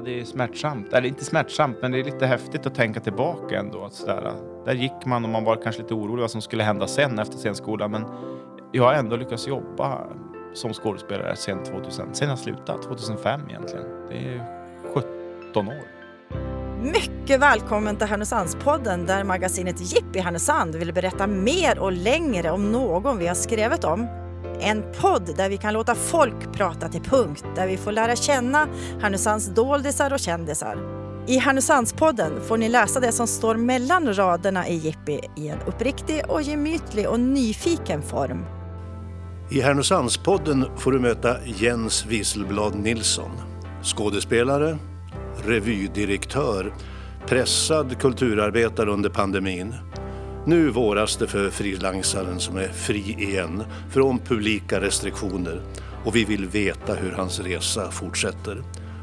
Ja, det är smärtsamt. Eller inte smärtsamt, men det är lite häftigt att tänka tillbaka ändå. Att sådär, där gick man och man var kanske lite orolig vad som skulle hända sen efter scenskolan. Men jag har ändå lyckats jobba som skådespelare sen 2000. Sen jag slutade, 2005 egentligen. Det är 17 år. Mycket välkommen till Härnösandspodden där magasinet Jippi Härnösand vill berätta mer och längre om någon vi har skrivit om. En podd där vi kan låta folk prata till punkt, där vi får lära känna Härnösands doldisar och kändisar. I Härnösandspodden får ni läsa det som står mellan raderna i Jippi i en uppriktig och gemytlig och nyfiken form. I Härnösandspodden får du möta Jens Wieselblad Nilsson. Skådespelare, revydirektör, pressad kulturarbetare under pandemin. Nu våras det för frilansaren som är fri igen från publika restriktioner och vi vill veta hur hans resa fortsätter.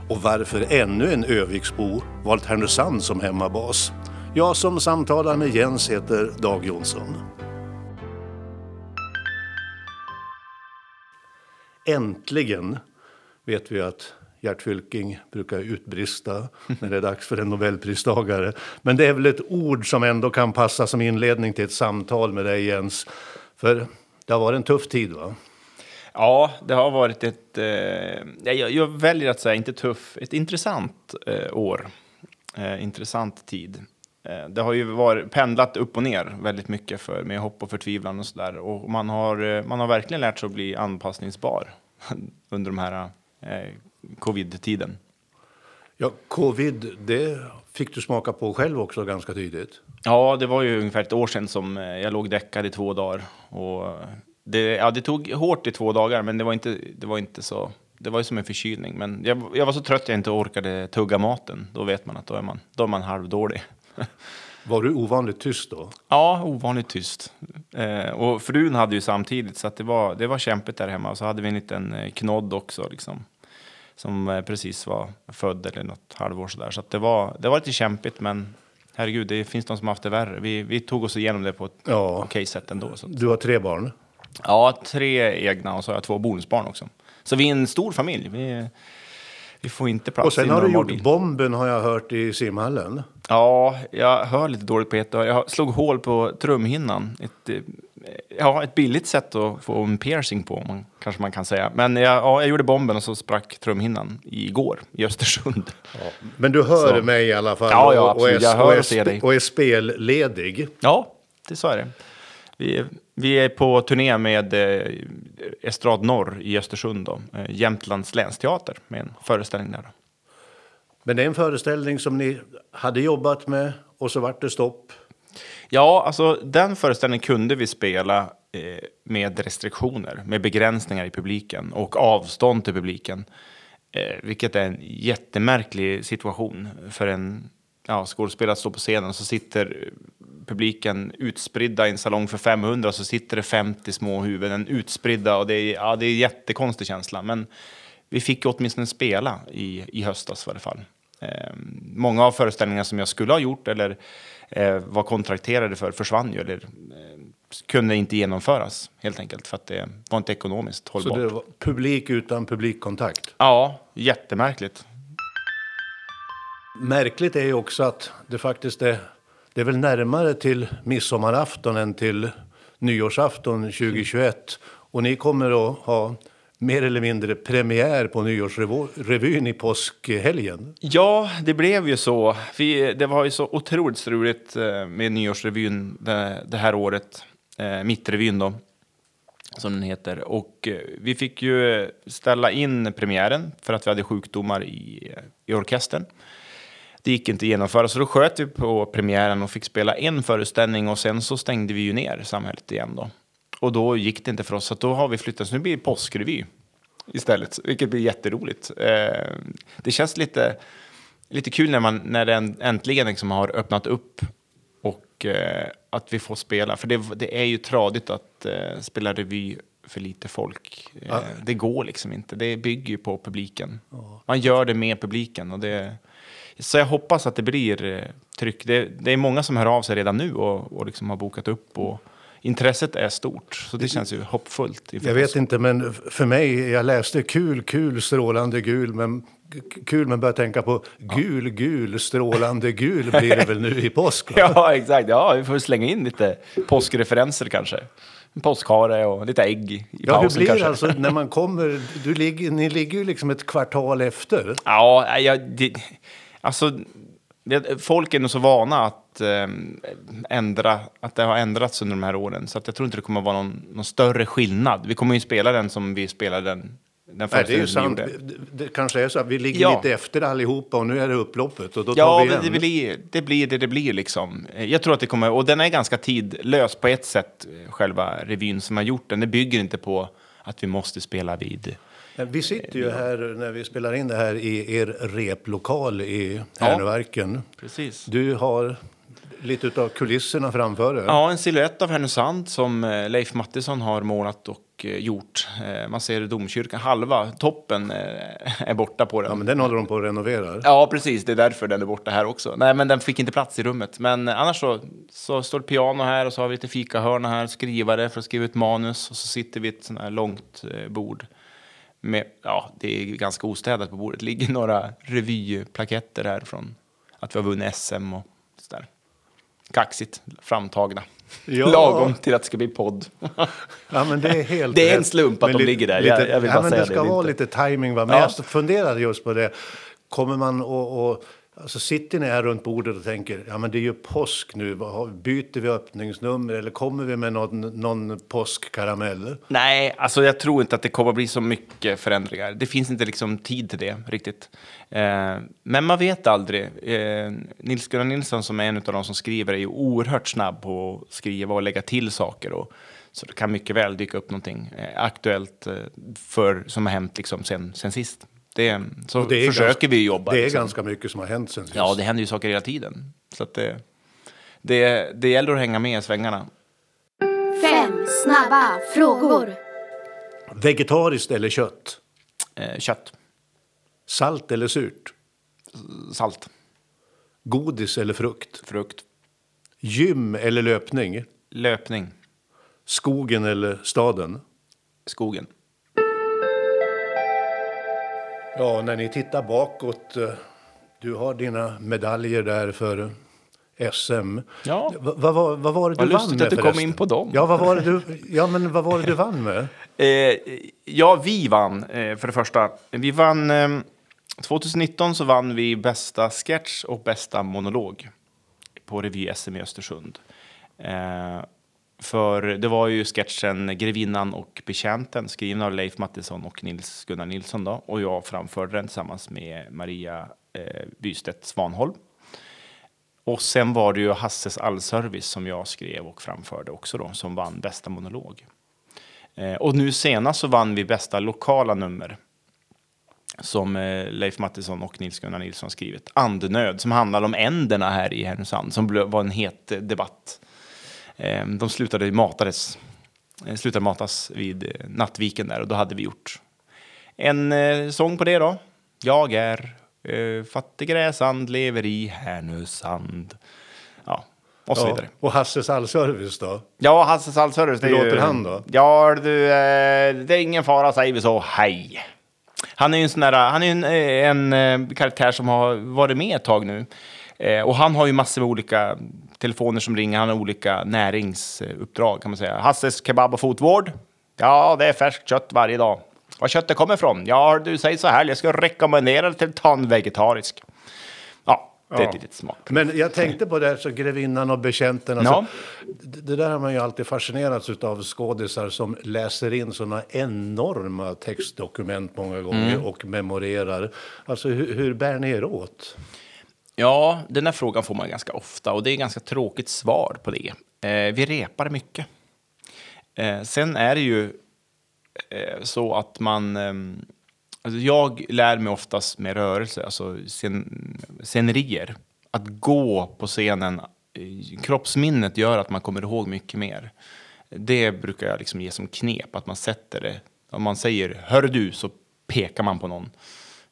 Och varför ännu en Öviksbo valt Härnösand som hemmabas. Jag som samtalar med Jens heter Dag Jonsson. Äntligen vet vi att Gert Fylking brukar utbrista när det är dags för en nobelpristagare. Men det är väl ett ord som ändå kan passa som inledning till ett samtal med dig Jens. För det har varit en tuff tid va? Ja, det har varit ett, eh, jag, jag, väljer att säga inte tuff, ett intressant eh, år. Eh, intressant tid. Eh, det har ju varit pendlat upp och ner väldigt mycket för, med hopp och förtvivlan och sådär. Och man har, eh, man har verkligen lärt sig att bli anpassningsbar under de här eh, covid-tiden. Ja, covid, det fick du smaka på själv också ganska tidigt. Ja, det var ju ungefär ett år sedan som jag låg däckad i två dagar. Och det, ja, det tog hårt i två dagar, men det var inte, det var inte så... Det var ju som en förkylning, men jag, jag var så trött att jag inte orkade tugga maten. Då vet man att då är man, då är man halvdålig. Var du ovanligt tyst då? Ja, ovanligt tyst. Eh, och frun hade ju samtidigt, så det, var, det var kämpigt där hemma. Och så hade vi en liten knodd också, liksom, som precis var född eller något halvår sådär. Så det, var, det var lite kämpigt, men herregud, det finns de som haft det värre. Vi, vi tog oss igenom det på ett ja. okej sätt ändå. Så Du har tre barn? Ja, tre egna och så har jag två bonusbarn också. Så vi är en stor familj. Vi, vi får inte plats Och sen har du gjort bil. bomben har jag hört i simhallen. Ja, jag hör lite dåligt på ett Jag slog hål på trumhinnan. Ett, eh, ja, ett billigt sätt att få en piercing på, man, kanske man kan säga. Men jag, ja, jag gjorde bomben och så sprack trumhinnan igår i Östersund. Ja, men du hör så. mig i alla fall? Ja, ja absolut. Och är, jag hör och, och ser dig. Och är spelledig? Ja, det så är det. Vi, vi är på turné med eh, Estrad Norr i Östersund, då, eh, Jämtlands länsteater, med en föreställning där. Då. Men det är en föreställning som ni hade jobbat med och så vart det stopp? Ja, alltså den föreställningen kunde vi spela eh, med restriktioner, med begränsningar i publiken och avstånd till publiken. Eh, vilket är en jättemärklig situation för en ja, skådespelare att stå på scenen och så sitter publiken utspridda i en salong för 500 så sitter det 50 små huvuden utspridda och det är, ja, det är en jättekonstig känsla. Men vi fick åtminstone spela i, i höstas i alla fall. Eh, många av föreställningarna som jag skulle ha gjort eller eh, var kontrakterade för försvann ju eller eh, kunde inte genomföras helt enkelt för att det var inte ekonomiskt hållbart. Så det var publik utan publikkontakt? Ja, jättemärkligt. Märkligt är ju också att det faktiskt är det är väl närmare till midsommarafton än till nyårsafton 2021. Och ni kommer att ha mer eller mindre premiär på nyårsrevyn i påskhelgen. Ja, det blev ju så. Vi, det var ju så otroligt struligt eh, med nyårsrevyn det, det här året. Eh, Mittrevyn då, som den heter. Och eh, vi fick ju ställa in premiären för att vi hade sjukdomar i, i orkestern. Det gick inte att genomföra, så då sköt vi på premiären och fick spela en föreställning och sen så stängde vi ju ner samhället igen då. Och då gick det inte för oss, så då har vi flyttat, så nu blir det påskrevy istället, vilket blir jätteroligt. Eh, det känns lite, lite kul när, man, när den äntligen liksom har öppnat upp och eh, att vi får spela. För det, det är ju tradigt att eh, spela revy för lite folk. Ja. Det går liksom inte. Det bygger ju på publiken. Man gör det med publiken och det, så jag hoppas att det blir eh, tryck. Det, det, är många som hör av sig redan nu och, och liksom har bokat upp. Och, intresset är stort, så det känns ju hoppfullt. Jag vet inte, men för mig, jag läste kul, kul, strålande gul, men kul men börjar tänka på gul, gul, strålande gul blir det väl nu i påsk? Ja, exakt. Ja, vi får slänga in lite påskreferenser kanske. En påskhare och lite ägg i Ja, hur pausen blir kanske. alltså när man kommer? Du ligger, ni ligger ju liksom ett kvartal efter. Ja, jag, det, alltså, det, folk är nog så vana att eh, ändra, att det har ändrats under de här åren. Så att jag tror inte det kommer att vara någon, någon större skillnad. Vi kommer ju spela den som vi spelade den, den Nej, det är ju sant. Det, det kanske är så att vi ligger Ja. lite efter allihopa och nu är det upploppet och då tar Ja, vi igen. det blir, det blir det det blir liksom. Jag tror att det kommer, och den är ganska tidlös på ett sätt, själva revyn som har gjort den. Det bygger inte på att vi måste spela vid Vi sitter ju här när vi spelar in det här i er replokal i Härnöverken. Precis. Du har lite av kulisserna framför dig. Ja, en silhuett av Härnösand som eh, Leif Mattisson har målat och eh, gjort. Eh, Man ser domkyrkan, halva toppen är borta på den. Ja, men den håller de på att renovera. Ja, precis. Det är därför den är borta här också. Nej, men den fick inte plats i rummet. Men annars så, så står det piano här och så har vi lite fikahörna här, skrivare för att skriva ut manus och så sitter vi ett sånt här långt bord. Med, ja, det är ganska ostädat på bordet. Det ligger några revyplaketter här från att vi har vunnit SM och sådär. Kaxigt framtagna. Ja. Lagom till att det ska bli podd. Ja, men det är helt Det är en slump att Men de ligger där. Lite, Jag- jag vill ja, bara men säga det ska Det vara inte- lite timing va? Men Ja. jag funderade just på det. Kommer man och alltså sitter ni här runt bordet och tänker ja men det är ju påsk nu. Byter vi öppningsnummer eller kommer vi med någon, någon påskkaramell? Nej, alltså jag tror inte att det kommer att bli så mycket förändringar. Det finns inte liksom tid till det riktigt. Eh, men man vet aldrig. Eh, Nils Gunnar Nilsson som är en av de som skriver är ju oerhört snabb på att skriva och lägga till saker. Och, så det kan mycket väl dyka upp någonting eh, aktuellt eh, för, som har hänt liksom sen, sen sist. Det, så Det är försöker ganska, vi jobba. Det är liksom. ganska mycket som har hänt sen sist. Ja, det händer ju saker hela tiden. Så att det, det, det gäller att hänga med i svängarna. Fem snabba frågor. Vegetariskt eller kött? Eh, kött, Salt eller surt? salt, Godis eller frukt? frukt, Gym eller löpning? löpning, Skogen eller staden? skogen. Ja, när ni tittar bakåt. eh, Du har dina medaljer där för SM. Ja. Va- Vad var, vad var det du Vad vann lustigt med att du kom förresten? in på dem. Ja, vad var det du, ja, men vad var det du vann med? Eh, ja, vi vann eh, för det första. Vi vann... Eh, 2019 så vann vi bästa sketch och bästa monolog på Revy-SM i Östersund. För det var ju sketchen Grevinnan och betjänten skriven av Leif Mattisson och Nils Gunnar Nilsson då, och jag framförde den tillsammans med Maria eh, Bystedt Svanholm. Och sen var det ju Hasses allservice som jag skrev och framförde också då, som vann bästa monolog. Eh, och nu senast så vann vi bästa lokala nummer som eh, Leif Mattisson och Nils Gunnar Nilsson skrivit. Andnöd, som handlar om änderna här i Härnösand, som var en het eh, debatt. Eh, de slutade matades, eh, slutade matas vid eh, Nattviken där och då hade vi gjort en eh, sång på det då. Jag är eh, fattig gräsand, lever i Härnösand. Ja, och så Ja, vidare. och Hasses allservice då? Ja, Hasses allservice. Hur ju- låter han då? Ja, du, eh, det är ingen fara, säger vi så. Hej! Han är ju en sån där, han är ju en, en eh, karaktär som har varit med ett tag nu. Eh, och han har ju massor med olika telefoner som ringer, han har olika näringsuppdrag kan man säga. Hasses kebab och fotvård. Ja, det är färskt kött varje dag. Var köttet kommer ifrån? Ja, du säger så här, jag ska rekommendera till tandvegetarisk. Ja, det är Ja. ett litet smart. Men jag tänkte på det här, så grevinnan och betjänten. Alltså, Ja. det, det där har man ju alltid fascinerats av skådisar som läser in såna enorma textdokument många gånger Mm. och memorerar. Alltså hur, hur bär ni er åt? Ja, den här frågan får man ganska ofta och det är ett ganska tråkigt svar på det. Eh, vi repar mycket. Eh, sen är det ju eh, så att man... Ehm, alltså jag lär mig oftast med rörelse, alltså scen, scenerier. Att gå på scenen, eh, kroppsminnet gör att man kommer ihåg mycket mer. Det brukar jag liksom ge som knep, att man sätter det. Om man säger “hör du” så pekar man på någon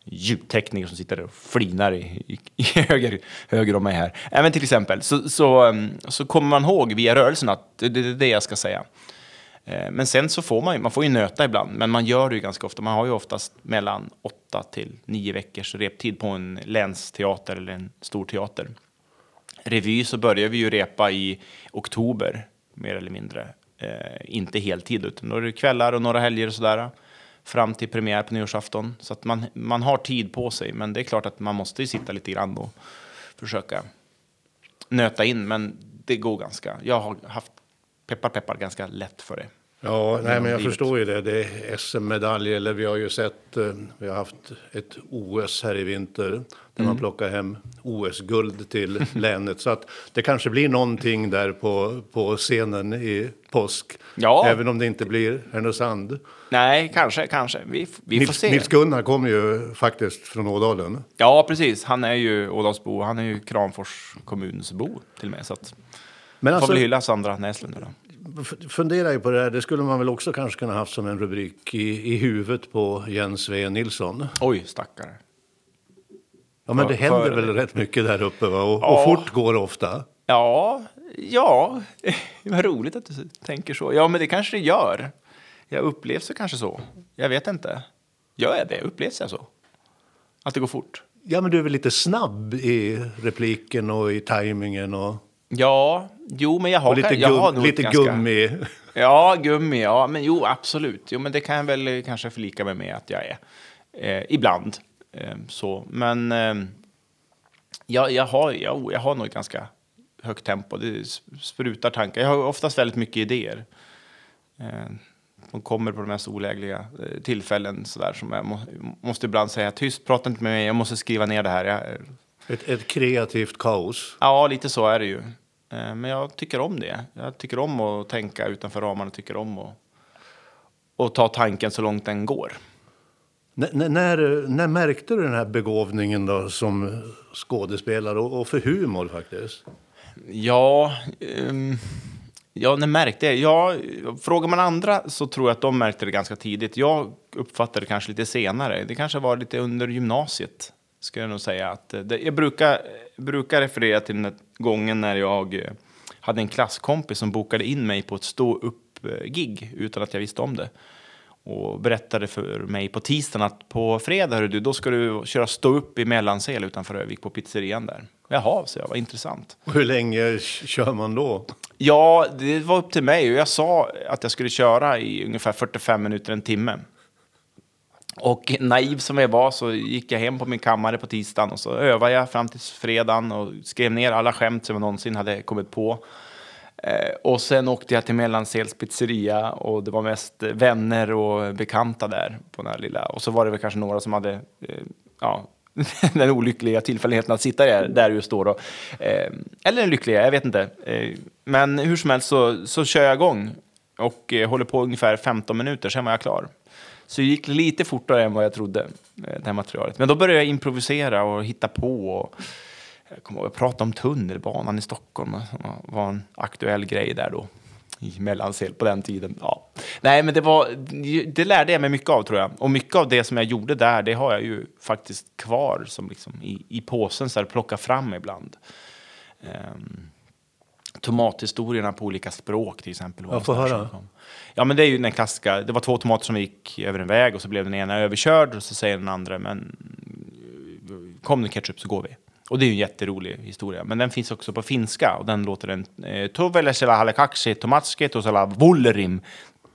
ljudtekniker som sitter där och flinar i, i, i höger, höger om mig här. Även till exempel så, så, mm, så kommer man ihåg via rörelsen att det det är det jag ska säga. Eh, men sen så får man ju, man får ju nöta ibland, men man gör det ju ganska ofta. Man har ju oftast mellan åtta till nio veckors reptid på en länsteater eller en stor teater. Revy så börjar vi ju repa i oktober, mer eller mindre. Eh, inte heltid, utan då är det kvällar och några helger och sådär. Fram till premiär på nyårsafton. Så att man, man har tid på sig, men det är klart att man måste ju sitta lite grann och försöka nöta in, men det går ganska. Jag har haft peppar peppar ganska lätt för det. Ja, nej, men jag livet. förstår ju det. Det är SM-medalj, eller vi har ju sett, eh, vi har haft ett OS här i vinter där Mm. man plockar hem OS-guld till länet. Så att det kanske blir någonting där på, på scenen i påsk. Ja. Även om det inte blir Härnösand. Nej, kanske, kanske. Vi, vi får Nils, se. Nils Gunnar kommer ju faktiskt från Ådalen. Ja, precis. Han är ju Ådalsbo. Han är ju Kramfors kommunsbo till och med. Så att, Men får alltså, väl hylla Sandra Näslund då. F- fundera ju på det här. Det skulle man väl också kanske kunna haft som en rubrik i, i huvudet på Jens V. Nilsson. Oj, stackare. Ja, men det händer för- väl rätt mycket där uppe va? Och, Ja. och fort går det ofta. Ja, ja. Vad roligt att du tänker så. Ja, men det kanske det gör. Jag upplevs det kanske så. Jag vet inte. Gör jag det? Upplevs jag så? Att det går fort? Ja, men du är väl lite snabb i repliken och i tajmingen och, Ja, jo, men jag har, och lite, jag har lite ganska... gummi. Ja, gummi, ja. Men jo, absolut. Jo, men det kan jag väl eh, kanske förlika mig med att jag är. Eh, ibland. Eh, så. Men eh, jag, jag, har, jag, jag har nog ganska högt tempo. Det sprutar tankar. Jag har oftast väldigt mycket idéer. Eh, de kommer på de mest olägliga eh, tillfällen sådär som jag må, måste ibland säga tyst, prata inte med mig, jag måste skriva ner det här. Jag, Ett, ett kreativt kaos. Ja, lite så är det ju. Eh, Men jag tycker om det. Jag tycker om att tänka utanför ramarna, tycker om att, att ta tanken så långt den går. N- när, när märkte du den här begåvningen då som skådespelare och, och för humor faktiskt? Ja, ehm, ja, när märkte jag? Ja, frågar man andra så tror jag att de märkte det ganska tidigt. Jag uppfattade det kanske lite senare. Det kanske var lite under gymnasiet, ska jag nog säga. Att eh, det, jag brukar, brukar referera till den gången när jag eh, hade en klasskompis som bokade in mig på ett stå-upp-gig utan att jag visste om det. Och berättade för mig på tisdagen att på fredag, du, då ska du köra stå upp i Mellansel utanför Övik på pizzerian där. Jaha, så jag, vad intressant. Och hur länge kör man då? Ja, det var upp till mig. Och jag sa att jag skulle köra i ungefär 45 minuter, en timme. Och naiv som jag var så gick jag hem på min kammare på tisdagen och så övade jag fram till fredagen och skrev ner alla skämt som jag någonsin hade kommit på. Eh, och sen åkte jag till Mellansels pizzeria och det var mest vänner och bekanta där på den här lilla. Och så var det väl kanske några som hade, eh, ja, den olyckliga tillfälligheten att sitta där, där just då. då. Eh, eller den lyckliga, jag vet inte. Eh, men hur som helst så, så kör jag igång och eh, håller på ungefär 15 minuter, sen var jag klar. Så det gick lite fortare än vad jag trodde, eh, det här materialet. Men då började jag improvisera och hitta på. Och, jag kommer ihåg, jag pratade om tunnelbanan i Stockholm. Det var en aktuell grej där då. I Mellansel på den tiden. Ja. Nej, men det, var, det lärde jag mig mycket av tror jag. Och mycket av det som jag gjorde där, det har jag ju faktiskt kvar som liksom i, i påsen så här, plocka fram ibland. Um, tomathistorierna på olika språk till exempel. Ja, få höra. Ja, men det är ju den klassiska. Det var två tomater som gick över en väg och så blev den ena överkörd och så säger den andra, men kom det ketchup så går vi. Och det är ju en jätterolig historia. Men den finns också på finska och den låter den eh, Tuvelesela halekaksi tomatski tusela vullerim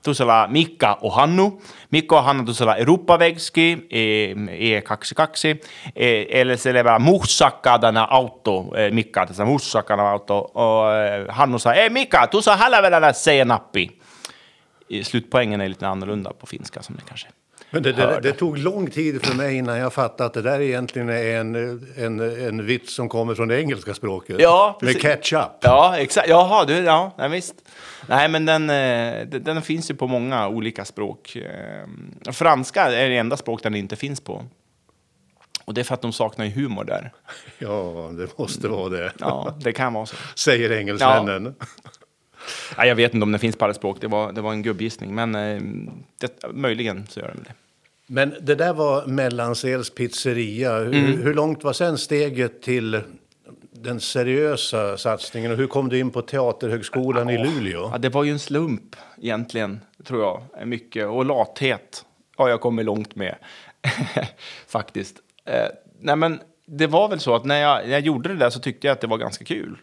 tusela Mikka och Hannu. Mikko och Hannu tusela Europavägski e, e kaksi kaksi. E, Eller selvä muhsakkadana auto. E, Mikka tässä muhsakkadana auto. Och Hannu sa, ei Mikka, tu sa hälvälällä senappi. Slutpoängen är lite annorlunda på finska som ni kanske men det, det, det tog lång tid för mig innan jag fattade att det där egentligen är en, en, en vits som kommer från det engelska språket. Ja, Med precis. ketchup. Ja, exakt. Jaha, du, ja, nej, visst. Nej, men den, eh, den, den finns ju på många olika språk. Eh, Franska är det enda språk den inte finns på. Och det är för att de saknar ju humor där. Ja, det måste vara det. Ja, det kan vara så. Säger engelsmännen. Nej, jag vet inte om den finns på alla språk. Det var, det var en gubbgissning, men eh, det, möjligen så gör den det. Men det där var Mellansels pizzeria. Hur, Mm. hur långt var sen steget till den seriösa satsningen. Och hur kom du in på Teaterhögskolan i Luleå? Ja, det var ju en slump egentligen, tror jag. Mycket. Och lathet har jag kommit långt med, faktiskt. Eh, nej, men det var väl så att när jag, när jag gjorde det där så tyckte jag att det var ganska kul.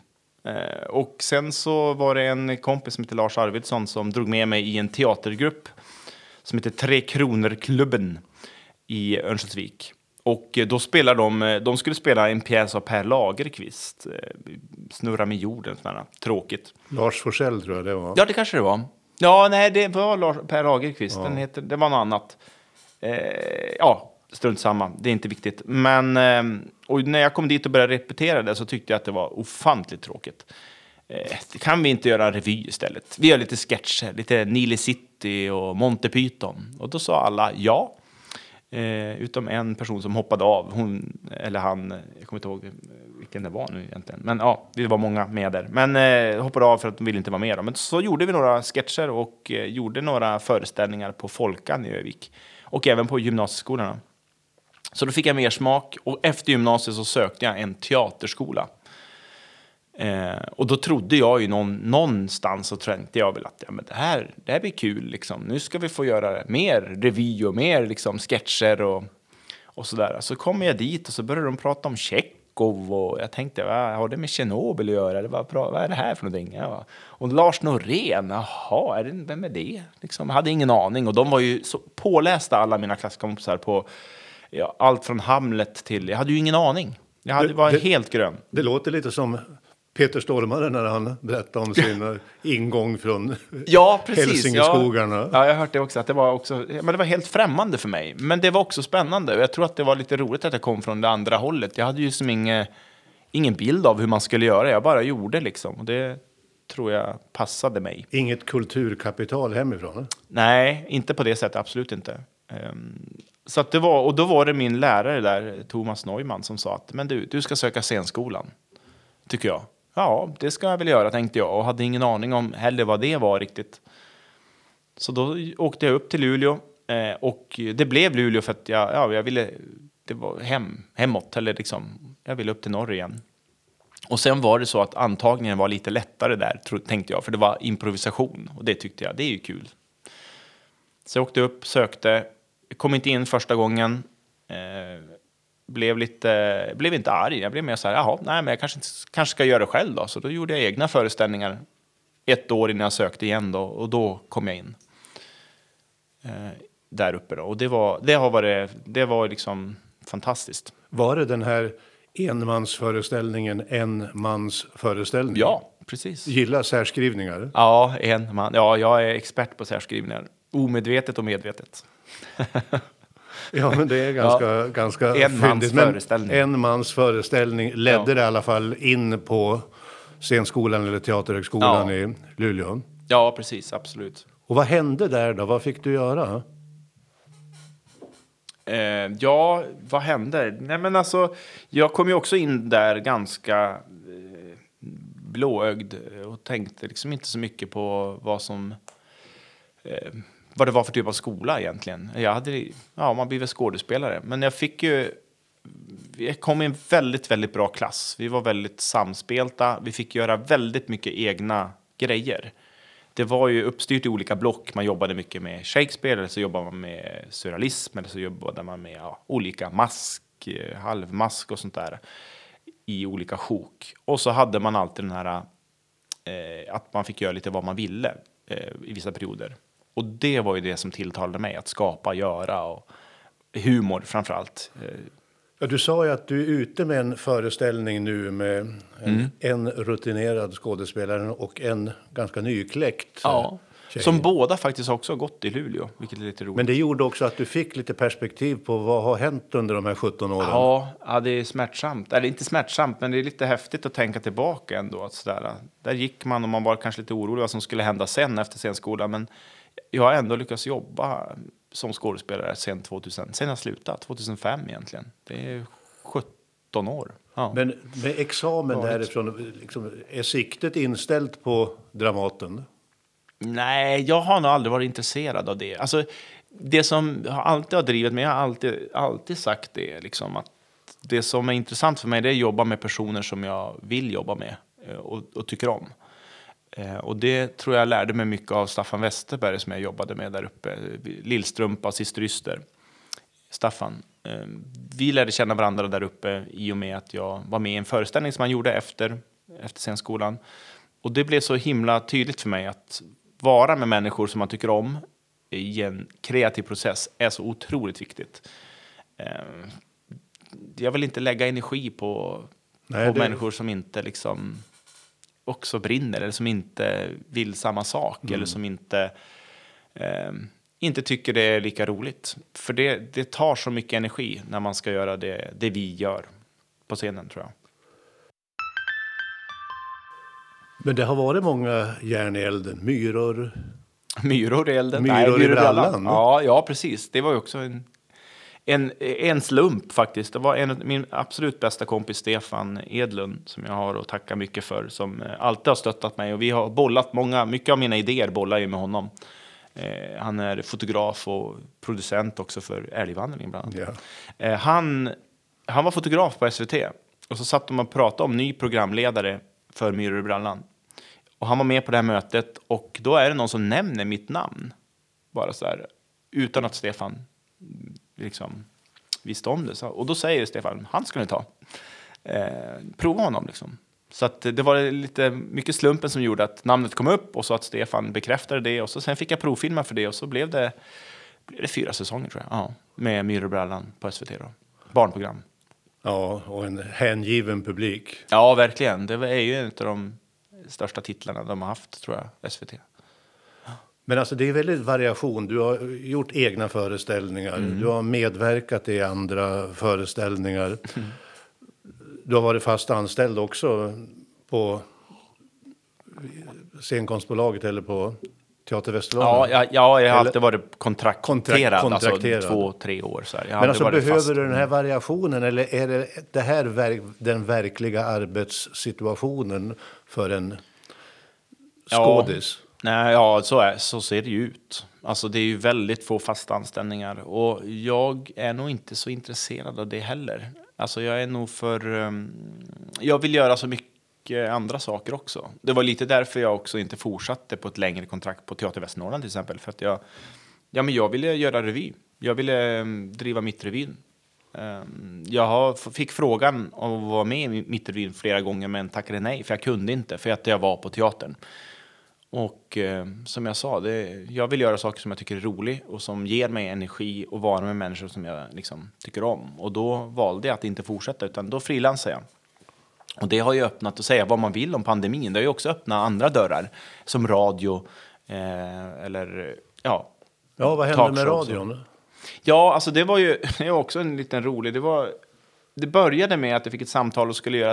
Eh, och sen så var det en kompis som heter Lars Arvidsson som drog med mig i en teatergrupp som heter Tre Kronor-klubben i Örnsköldsvik. Och då spelar de, de skulle spela en pjäs av Per Lagerkvist, eh, Snurra med jorden, sån här, tråkigt. Lars Forssell tror jag det var. Ja, det kanske det var. Ja, nej, det var Lars, Per Lagerkvist. Den heter, det var något annat. Eh, ja, strunt samma. Det är inte viktigt. Men eh, och när jag kom dit och började repetera det så tyckte jag att det var ofantligt tråkigt. Eh, kan vi inte göra en revy istället? Vi gör lite sketcher, lite Nile City och Monty Python. Och då sa alla ja. Eh, utom en person som hoppade av. Hon, eller han, jag kommer inte ihåg vilken det var nu egentligen. Men ja, det var många med där. Men eh, hoppade av för att de ville inte vara med. Då. Men så gjorde vi några sketcher och eh, gjorde några föreställningar på Folkan i Övik. Och även på gymnasieskolorna. Så då fick jag mer smak och efter gymnasiet så sökte jag en teaterskola. Eh, och då trodde jag ju någon, någonstans och tänkte jag väl att ja, men det, här, det här blir kul. Liksom. Nu ska vi få göra mer revy och mer liksom, sketcher och, och sådär. Så kommer jag dit och så började de prata om Tjechov och jag tänkte vad har det med Tjernobyl att göra? Eller vad, vad är det här för någonting? Ja. Och Lars Norén, jaha, är det, vem är det? Liksom, jag hade ingen aning och de var ju så pålästa alla mina klasskompisar på ja, allt från Hamlet till, jag hade ju ingen aning. Jag hade, var det, helt grön. Det låter lite som Peter Stormare när han berättade om sin ingång från ja, precis, Hälsingeskogarna. Ja. ja, jag har hört det också. Att det, var också men det var helt främmande för mig. Men det var också spännande. Och jag tror att det var lite roligt att jag kom från det andra hållet. Jag hade ju som ingen, ingen bild av hur man skulle göra. Jag bara gjorde liksom. Och det tror jag passade mig. Inget kulturkapital hemifrån? Nej, inte på det sättet. Absolut inte. Um, så att det var, och då var det min lärare där, Thomas Neumann, som sa att men du, du ska söka scenskolan. Tycker jag. Ja, det ska jag väl göra, tänkte jag. Och hade ingen aning om heller vad det var riktigt. Så då åkte jag upp till Luleå. Eh, och det blev Luleå för att jag, ja, jag ville... Det var hem, hemåt, eller liksom... Jag ville upp till norr igen. Och sen var det så att antagningen var lite lättare där, tänkte jag. För det var improvisation. Och det tyckte jag, det är ju kul. Så jag åkte upp, sökte. Kom inte in första gången. Eh, blev, lite, blev inte arg. Jag blev mer så här, jaha, nej, men jag kanske, kanske ska göra det själv då. Så då gjorde jag egna föreställningar ett år innan jag sökte igen då, och då kom jag in. Eh, där uppe då. Och det var, det har varit, det var liksom fantastiskt. Var det den här enmansföreställningen, en mans föreställning? Ja, precis. Gillar särskrivningar? Ja, en man. Ja, jag är expert på särskrivningar. Omedvetet och medvetet. Ja, men det är ganska, ja. ganska en mans föreställning. En mans föreställning ledde ja. det i alla fall in på scenskolan eller teaterhögskolan ja. i Luleå. Ja, precis, absolut. Och vad hände där då? Vad fick du göra? Eh, ja, vad hände? Nej, men alltså, jag kom ju också in där ganska eh, blåögd och tänkte liksom inte så mycket på vad som eh, vad det var för typ av skola egentligen. Jag hade, ja, man blir väl skådespelare. Men jag fick ju, jag kom i en väldigt, väldigt bra klass. Vi var väldigt samspelta. Vi fick göra väldigt mycket egna grejer. Det var ju uppstyrt i olika block. Man jobbade mycket med Shakespeare, eller så jobbade man med surrealism, eller så jobbade man med ja, olika mask, eh, halvmask och sånt där i olika sjok. Och så hade man alltid den här eh, att man fick göra lite vad man ville eh, i vissa perioder. Och det var ju det som tilltalade mig, att skapa, göra och humor framför allt. Ja, du sa ju att du är ute med en föreställning nu med en, mm. en rutinerad skådespelare och en ganska nykläckt. Ja, tjej. som båda faktiskt också har gått i Luleå, vilket är lite roligt. Men det gjorde också att du fick lite perspektiv på vad har hänt under de här 17 åren? Ja, ja det är smärtsamt. Eller inte smärtsamt, men det är lite häftigt att tänka tillbaka ändå. Att sådär, där gick man och man var kanske lite orolig vad som skulle hända sen efter scenskolan. Men jag har ändå lyckats jobba som skådespelare sen 2000, sen jag slutade, 2005 egentligen. Det är 17 år. Ja. Men med examen därifrån, liksom, är siktet inställt på Dramaten? Nej, jag har nog aldrig varit intresserad av det. Alltså, det som alltid har drivit mig, jag har alltid, alltid sagt det, liksom att det som är intressant för mig det är att jobba med personer som jag vill jobba med eh, och, och tycker om. Eh, och det tror jag lärde mig mycket av Staffan Westerberg som jag jobbade med där uppe. Lillstrumpa, Syster Yster. Staffan. Eh, vi lärde känna varandra där uppe i och med att jag var med i en föreställning som han gjorde efter, efter scenskolan. Och det blev så himla tydligt för mig att vara med människor som man tycker om i en kreativ process är så otroligt viktigt. Eh, jag vill inte lägga energi på, Nej, på det- människor som inte liksom också brinner eller som inte vill samma sak eller som inte, eh, inte tycker det är lika roligt. För det, det tar så mycket energi när man ska göra det, det vi gör på scenen tror jag. Men det har varit många järn i elden. Myror. Myror i elden? Myror i brallan. Ja, ja, precis. Det var ju också en, en, en slump faktiskt. Det var en, min absolut bästa kompis Stefan Edlund som jag har att tacka mycket för. Som eh, alltid har stöttat mig och vi har bollat många, mycket av mina idéer bollar jag med honom. Eh, han är fotograf och producent också för Älgvandringen bland annat. Ja. Eh, han, han var fotograf på SVT och så satt de och pratade om ny programledare för Myror i brallan. Och han var med på det här mötet och då är det någon som nämner mitt namn. Bara så här, utan att Stefan liksom visste om det. Så, och då säger Stefan, han ska ni ta. Eh, prova honom liksom. Så att det var lite mycket slumpen som gjorde att namnet kom upp och så att Stefan bekräftade det och så sen fick jag provfilma för det och så blev det, blev det fyra säsonger tror jag. Ja, med Myror i brallan på SVT då. Barnprogram. ja, och en hängiven publik. Ja, verkligen. Det är ju en av de största titlarna de har haft, tror jag, SVT. Men alltså det är väldigt variation. Du har gjort egna föreställningar. Mm. Du har medverkat i andra föreställningar. Du har varit fast anställd också på scenkonstbolaget eller på Teater Västerlånga. Ja, ja, ja, jag har alltid varit kontrakterad, Kontrakt- kontrakterad. alltså två, tre år. Så här. Jag Men alltså behöver fast. du den här variationen eller är det, det här verk, den verkliga arbetssituationen för en Ja. Nej, ja, så, är, så ser det ju ut. Alltså, det är ju väldigt få fasta anställningar och jag är nog inte så intresserad av det heller. Alltså, jag är nog för... Um, jag vill göra så mycket andra saker också. Det var lite därför jag också inte fortsatte på ett längre kontrakt på Teater Västernorrland till exempel. För att jag, ja, men jag ville göra revy. Jag ville um, driva Mittrevyn. Um, ehm, jag har, fick frågan om att vara med i Mittrevyn flera gånger men tackade nej för jag kunde inte för att jag var på teatern. Och eh, som jag sa, det, jag vill göra saker som jag tycker är roligt och som ger mig energi och vara med människor som jag liksom, tycker om. Och då valde jag att inte fortsätta utan då frilansade jag. Och det har ju öppnat att säga vad man vill om pandemin. Det har ju också öppnat andra dörrar som radio eh, eller ja. Ja, vad hände med radion? Ja, alltså det var ju det var också en liten rolig. Det, var, det började med att jag fick ett samtal och skulle göra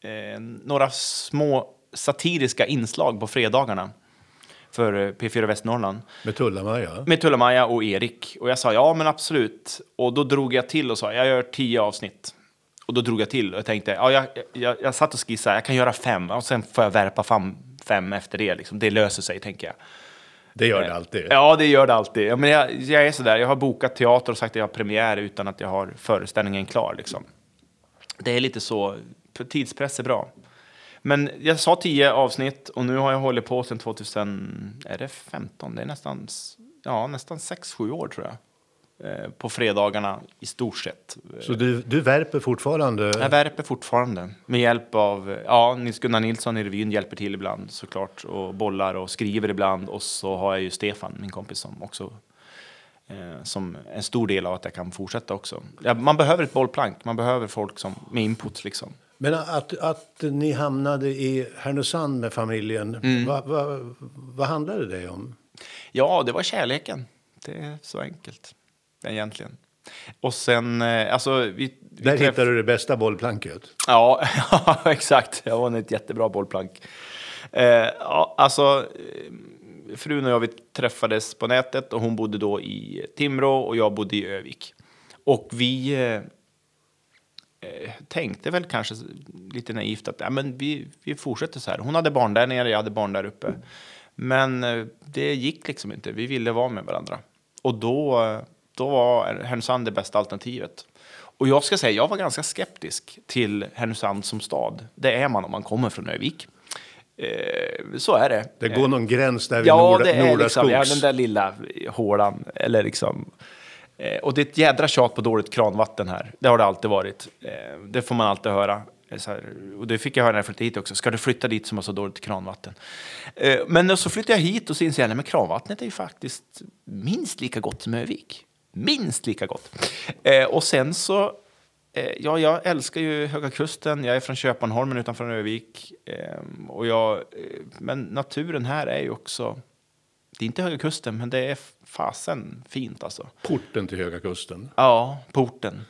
eh, några små satiriska inslag på fredagarna för eh, P4 Västernorrland. Med Tulla-Maja? Med Tulla-Maja och Erik. Och jag sa ja, men absolut. Och då drog jag till och sa jag gör tio avsnitt. Och då drog jag till och jag tänkte, ja, jag, jag, jag satt och skissade, jag kan göra fem och sen får jag värpa fem, fem efter det. Liksom. Det löser sig, tänker jag. Det gör det alltid. Ja, det gör det alltid. Ja, men jag, jag är sådär, jag har bokat teater och sagt att jag har premiär utan att jag har föreställningen klar. Liksom. Det är lite så, tidspress är bra. Men jag sa tio avsnitt och nu har jag hållit på sedan 2015. Det är nästan, ja, nästan sex, sju år tror jag. Eh, på fredagarna i stort sett. Så du, du värper fortfarande? Jag värper fortfarande med hjälp av, ja, Nils-Gunnar Nilsson i revyn hjälper till ibland såklart och bollar och skriver ibland och så har jag ju Stefan, min kompis som också eh, som en stor del av att jag kan fortsätta också. Ja, man behöver ett bollplank, man behöver folk som, med input liksom. Men att, att ni hamnade i Härnösand med familjen, Mm. vad vad- vad handlade det om? Ja, det var kärleken. Det är så enkelt egentligen. Och sen, eh, alltså vi... vi Där träff- hittade du det bästa bollplanket. Ja, exakt. Jag var ett jättebra bollplank. Eh, alltså, eh, frun och jag vi träffades på nätet och hon bodde då i Timrå och jag bodde i Övik. Och vi eh, tänkte väl kanske lite naivt att ja, men vi, vi fortsätter så här. Hon hade barn där nere, jag hade barn där uppe. Men eh, det gick liksom inte. Vi ville vara med varandra. Och då, eh, då var Härnösand det bästa alternativet. Och jag ska säga, jag var ganska skeptisk till Härnösand som stad. Det är man om man kommer från Övik. Eh, så är det. Det går någon gräns där vid Ja, Norda, det är liksom, ja, Nordaskogs. den där lilla hålan. Eller liksom, eh, och det är ett jädra tjat på dåligt kranvatten här. Det har det alltid varit. Eh, det får man alltid höra. Eh, så här, och det fick jag höra när jag flyttade hit också. Ska du flytta dit som har så dåligt kranvatten? Eh, men så flyttade jag hit och så inser jag att kranvattnet är ju faktiskt minst lika gott som Övik. Minst lika gott. Eh, och sen så Eh, Ja, jag älskar ju Höga Kusten. Jag är från Köpmanholmen utanför Övik. Ehm, och jag, eh, men naturen här är ju också... Det är inte Höga Kusten, men det är fasen fint alltså. Porten till Höga Kusten. Ja, porten.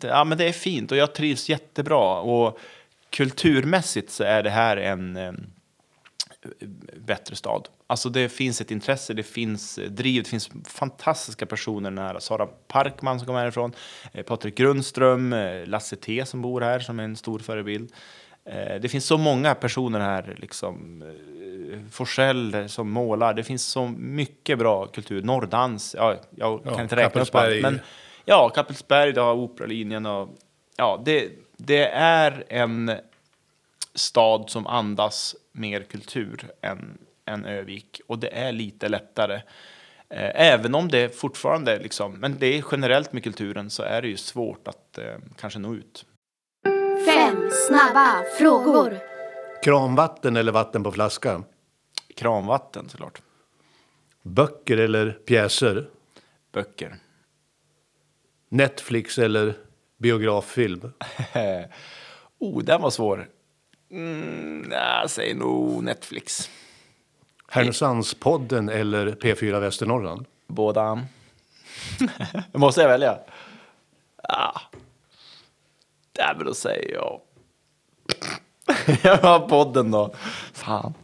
Det, ja, men det är fint och jag trivs jättebra. Och kulturmässigt så är det här en eh, bättre stad. Alltså det finns ett intresse, det finns eh, driv, det finns fantastiska personer nära. Sara Parkman som kommer härifrån, eh, Patrik Grundström, eh, Lasse T som bor här som är en stor förebild. Eh, Det finns så många personer här, liksom eh, Forsell som målar. Det finns så mycket bra kultur. Norrdans, ja, jag Ja, kan inte räkna upp allt. Men ja, Kappelsberg, du har Operalinjen och ja, det, det är en stad som andas mer kultur än, än Övik. Och det är lite lättare. Eh, Även om det fortfarande, liksom, men det är generellt med kulturen så är det ju svårt att eh, kanske nå ut. Fem snabba frågor. Kranvatten eller vatten på flaska? Kranvatten såklart. Böcker eller pjäser? Böcker. Netflix eller biograffilm? oh, den var svår. Mm, jag säger nog Netflix. Härnösandspodden eller P4 Västernorrland? Båda. Måste jag välja? Ja. Nej, men då säger jag... jag har podden då. Fan.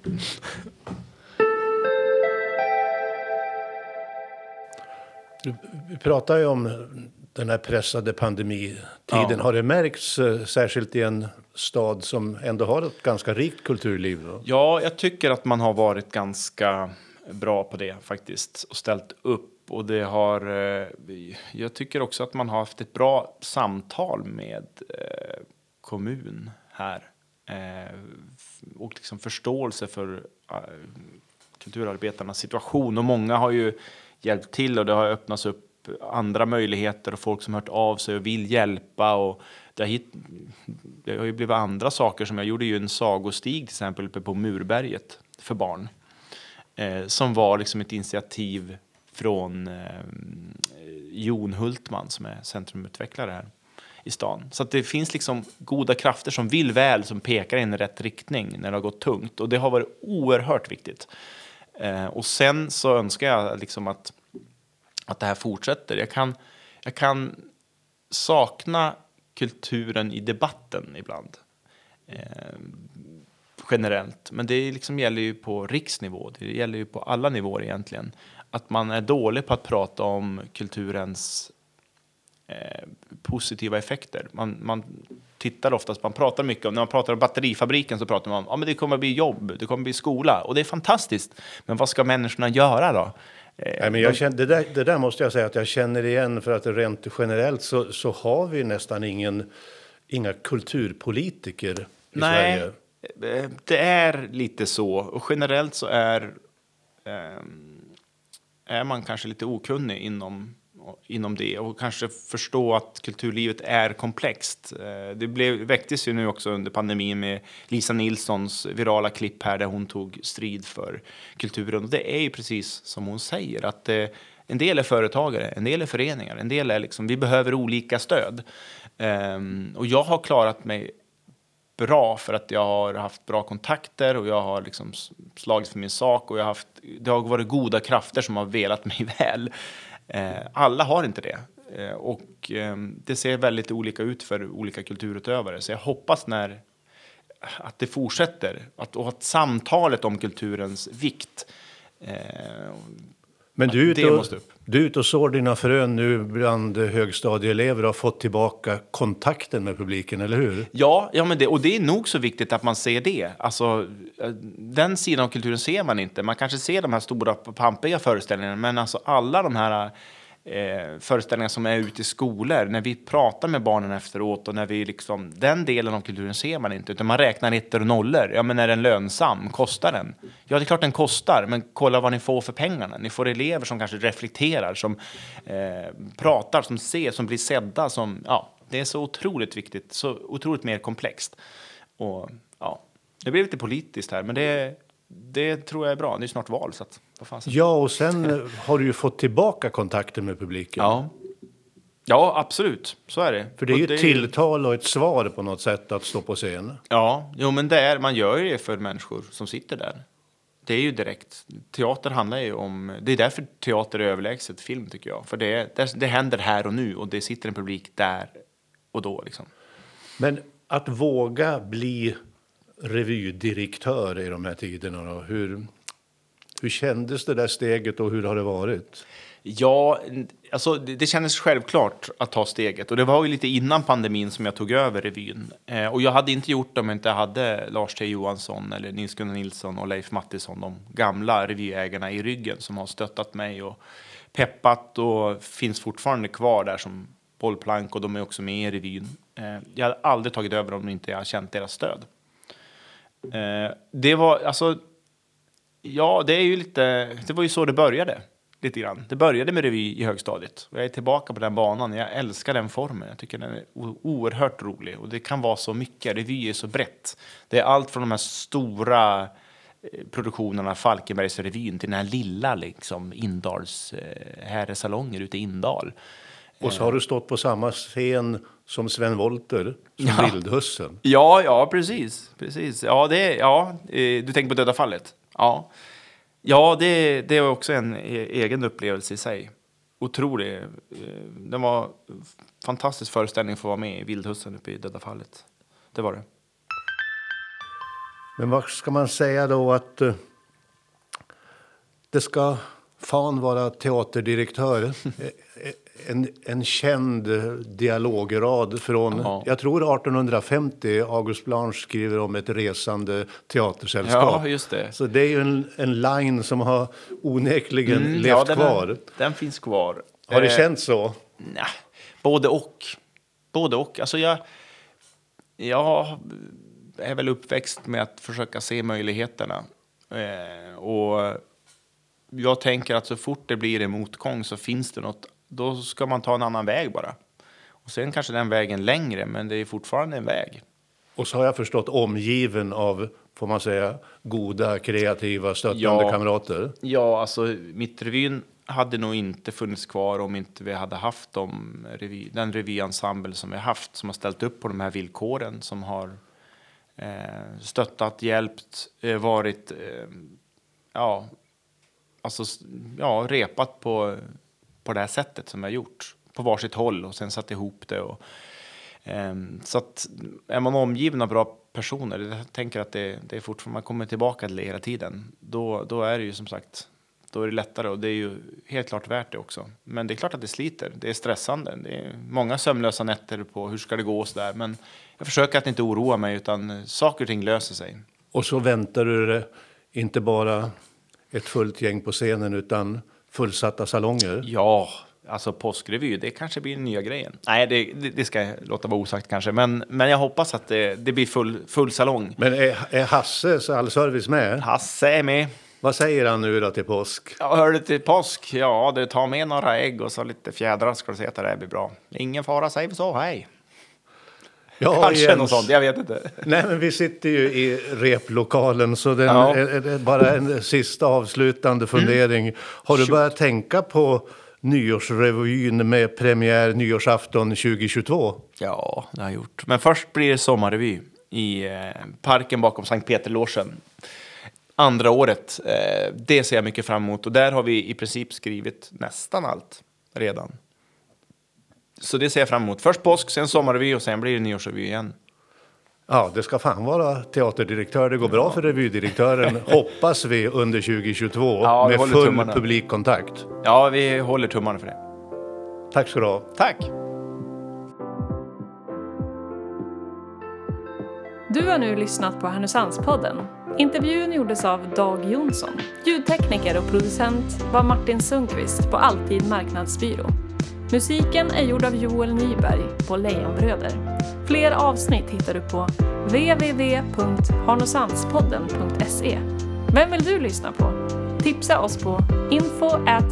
Vi pratar ju om den här pressade pandemitiden. Ja. Har det märkts eh, särskilt i en stad som ändå har ett ganska rikt kulturliv? Då? Ja, jag tycker att man har varit ganska bra på det faktiskt och ställt upp. Och det har, eh, jag tycker också att man har haft ett bra samtal med eh, kommun här. Eh, och liksom förståelse för kulturarbetarnas situation. Och många har ju hjälpt till och det har öppnats upp andra möjligheter och folk som hört av sig och vill hjälpa. Och det, har hit, det har ju blivit andra saker som jag gjorde ju en sagostig till exempel uppe på Murberget för barn. Eh, som var liksom ett initiativ från eh, Jon Hultman som är centrumutvecklare här i stan. Så att det finns liksom goda krafter som vill väl, som pekar in i rätt riktning när det har gått tungt. Och det har varit oerhört viktigt. Eh, och sen så önskar jag liksom att, att det här fortsätter. Jag kan, jag kan sakna kulturen i debatten ibland. Eh, generellt. Men det liksom gäller ju på riksnivå. Det gäller ju på alla nivåer egentligen. Att man är dålig på att prata om kulturens eh, positiva effekter. Man, man tittar oftast, man pratar mycket om, när man pratar om batterifabriken så pratar man om, ja men det kommer att bli jobb, det kommer att bli skola och det är fantastiskt. Men vad ska människorna göra då? Eh, Nej, men jag känner, det, där, det där måste jag säga att jag känner igen för att rent generellt så, så har vi nästan ingen, inga kulturpolitiker i Nej, Sverige. eh, det är lite så. Och generellt så är, ehm, är man kanske lite okunnig inom, inom det och kanske förstå att kulturlivet är komplext. Eh, det blev, väcktes ju nu också under pandemin med Lisa Nilssons virala klipp här där hon tog strid för kulturen. Och det är ju precis som hon säger att eh, en del är företagare, en del är föreningar, en del är liksom, vi behöver olika stöd. Ehm, och jag har klarat mig bra för att jag har haft bra kontakter och jag har liksom s- slagits för min sak och jag har haft, det har varit goda krafter som har velat mig väl. Eh, alla har inte det. Eh, och eh, det ser väldigt olika ut för olika kulturutövare. Så jag hoppas när att det fortsätter. Att, och att samtalet om kulturens vikt eh, Men du är, det ute måste och, upp du är ute och sår dina frön nu bland högstadieelever och har fått tillbaka kontakten med publiken, eller hur? Ja, ja men det, och det är nog så viktigt att man ser det. Alltså, eh, den sidan av kulturen ser man inte. Man kanske ser de här stora pampiga föreställningarna, men alltså alla de här eh, föreställningar som är ute i skolor, när vi pratar med barnen efteråt och när vi liksom, den delen av kulturen ser man inte, utan man räknar ettor och nollor. Ja, men är den lönsam? Kostar den? Ja, det är klart den kostar, men kolla vad ni får för pengarna. Ni får elever som kanske reflekterar, som eh, pratar, som ser, som blir sedda, som, ja, det är så otroligt viktigt, så otroligt mer komplext. Och ja, det blir lite politiskt här, men det, det tror jag är bra. Det är snart val, så att, Ja, och sen eh, har du ju fått tillbaka kontakten med publiken. Ja. ja, absolut. Så är det. För det är ju ett tilltal och ett svar på något sätt att stå på scen. Ja, jo, men det är, man gör ju det för människor som sitter där. Det är ju direkt. Teater handlar ju om... Det är därför teater är överlägset film, tycker jag. För det, det, det händer här och nu och det sitter en publik där och då. Liksom. Men att våga bli revydirektör i de här tiderna, då, hur, hur kändes det där steget och hur har det varit? Ja, alltså det, det kändes självklart att ta steget. Och det var ju lite innan pandemin som jag tog över revyn. Eh, och jag hade inte gjort det om jag inte hade Lars T Johansson eller Nils-Gunnar Nilsson och Leif Mattisson, de gamla revyägarna i ryggen som har stöttat mig och peppat och finns fortfarande kvar där som bollplank och de är också med i revyn. Eh, jag hade aldrig tagit över om inte jag känt deras stöd. Eh, det var alltså, ja, det är ju lite, det var ju så det började lite grann. Det började med revy i högstadiet jag är tillbaka på den banan. Jag älskar den formen. Jag tycker den är oerhört rolig och det kan vara så mycket. Revy är så brett. Det är allt från de här stora eh, produktionerna, Falkenbergsrevyn, till den här lilla liksom Indals eh, herresalonger ute i Indal. Och så har du stått på samma scen som Sven Wollter, som Vildhussen. Ja, ja, precis. precis. Ja, det, ja, eh, du tänker på Döda fallet? Ja, ja det, det var också en e- egen upplevelse i sig. Otrolig. eh, Det var en fantastisk föreställning för att vara med i Vildhussen uppe i Döda fallet. Det var det. Men vad ska man säga då att eh, det ska fan vara teaterdirektör? En, en känd dialograd från, Ja. jag tror 1850, August Blanche skriver om ett resande teatersällskap. Ja, just det. Så det är ju en, en line som har onekligen Mm, levt ja, den, kvar. Den finns kvar. Har det Eh, känts så? Nej, både och. Både och. Alltså jag, jag är väl uppväxt med att försöka se möjligheterna. Eh, och jag tänker att så fort det blir en motgång så finns det något, då ska man ta en annan väg bara. Och sen kanske den vägen längre, men det är fortfarande en väg. Och så har jag förstått omgiven av, får man säga, goda, kreativa, stöttande Ja. kamrater. Ja, alltså Mittrevyn hade nog inte funnits kvar om inte vi hade haft de den revyensemble som vi haft, som har ställt upp på de här villkoren, som har eh, stöttat, hjälpt, eh, varit, eh, ja, alltså, ja, repat på, på det här sättet som vi har gjort, på varsitt håll och sen satt ihop det. Och, eh, Så att är man omgiven av bra personer, jag tänker att det, det är fortfarande, man kommer tillbaka till det hela tiden, då, då är det ju som sagt, då är det lättare och det är ju helt klart värt det också. Men det är klart att det sliter, det är stressande, det är många sömnlösa nätter på hur ska det gå och så där, men jag försöker att inte oroa mig utan saker och ting löser sig. Och så väntar du dig inte bara ett fullt gäng på scenen utan fullsatta salonger. Ja, alltså påskrevy, det kanske blir den nya grejen. Nej, det, det, det ska jag låta vara osagt kanske, men, men jag hoppas att det, det blir full, full salong. Men är, är Hasses allservice med? Hasse är med. Vad säger han nu då till påsk? Ja, hör du till påsk? Ja, du tar med några ägg och så lite fjädrar ska du se att det blir bra. Ingen fara, säger vi så. Hej. Ja, Kanske Jens. något sånt, jag vet inte. Nej, men vi sitter ju i replokalen så den, Ja. är, är, bara en sista avslutande fundering. Har du börjat tänka på nyårsrevyn med premiär nyårsafton 2022? Ja, det har jag gjort. Men först blir det sommarrevy i eh, parken bakom Sankt Peterlogen. Andra året. Eh, det ser jag mycket fram emot och där har vi i princip skrivit nästan allt redan. Så det ser jag fram emot. Först påsk, sen sommarrevy och sen blir det nyårsrevy igen. Ja, det ska fan vara teaterdirektör. Det går bra för revydirektören, hoppas vi, under 2022 Ja, med full tummarna. publikkontakt. Ja, vi håller tummarna för det. Tack ska du ha. Tack! Du har nu lyssnat på Härnösandspodden. Intervjun gjordes av Dag Jonsson. Ljudtekniker och producent var Martin Sundqvist på Alltid Marknadsbyrå. Musiken är gjord av Joel Nyberg på Lejonbröder. Fler avsnitt hittar du på www.harnosandspodden.se. Vem vill du lyssna på? Tipsa oss på info at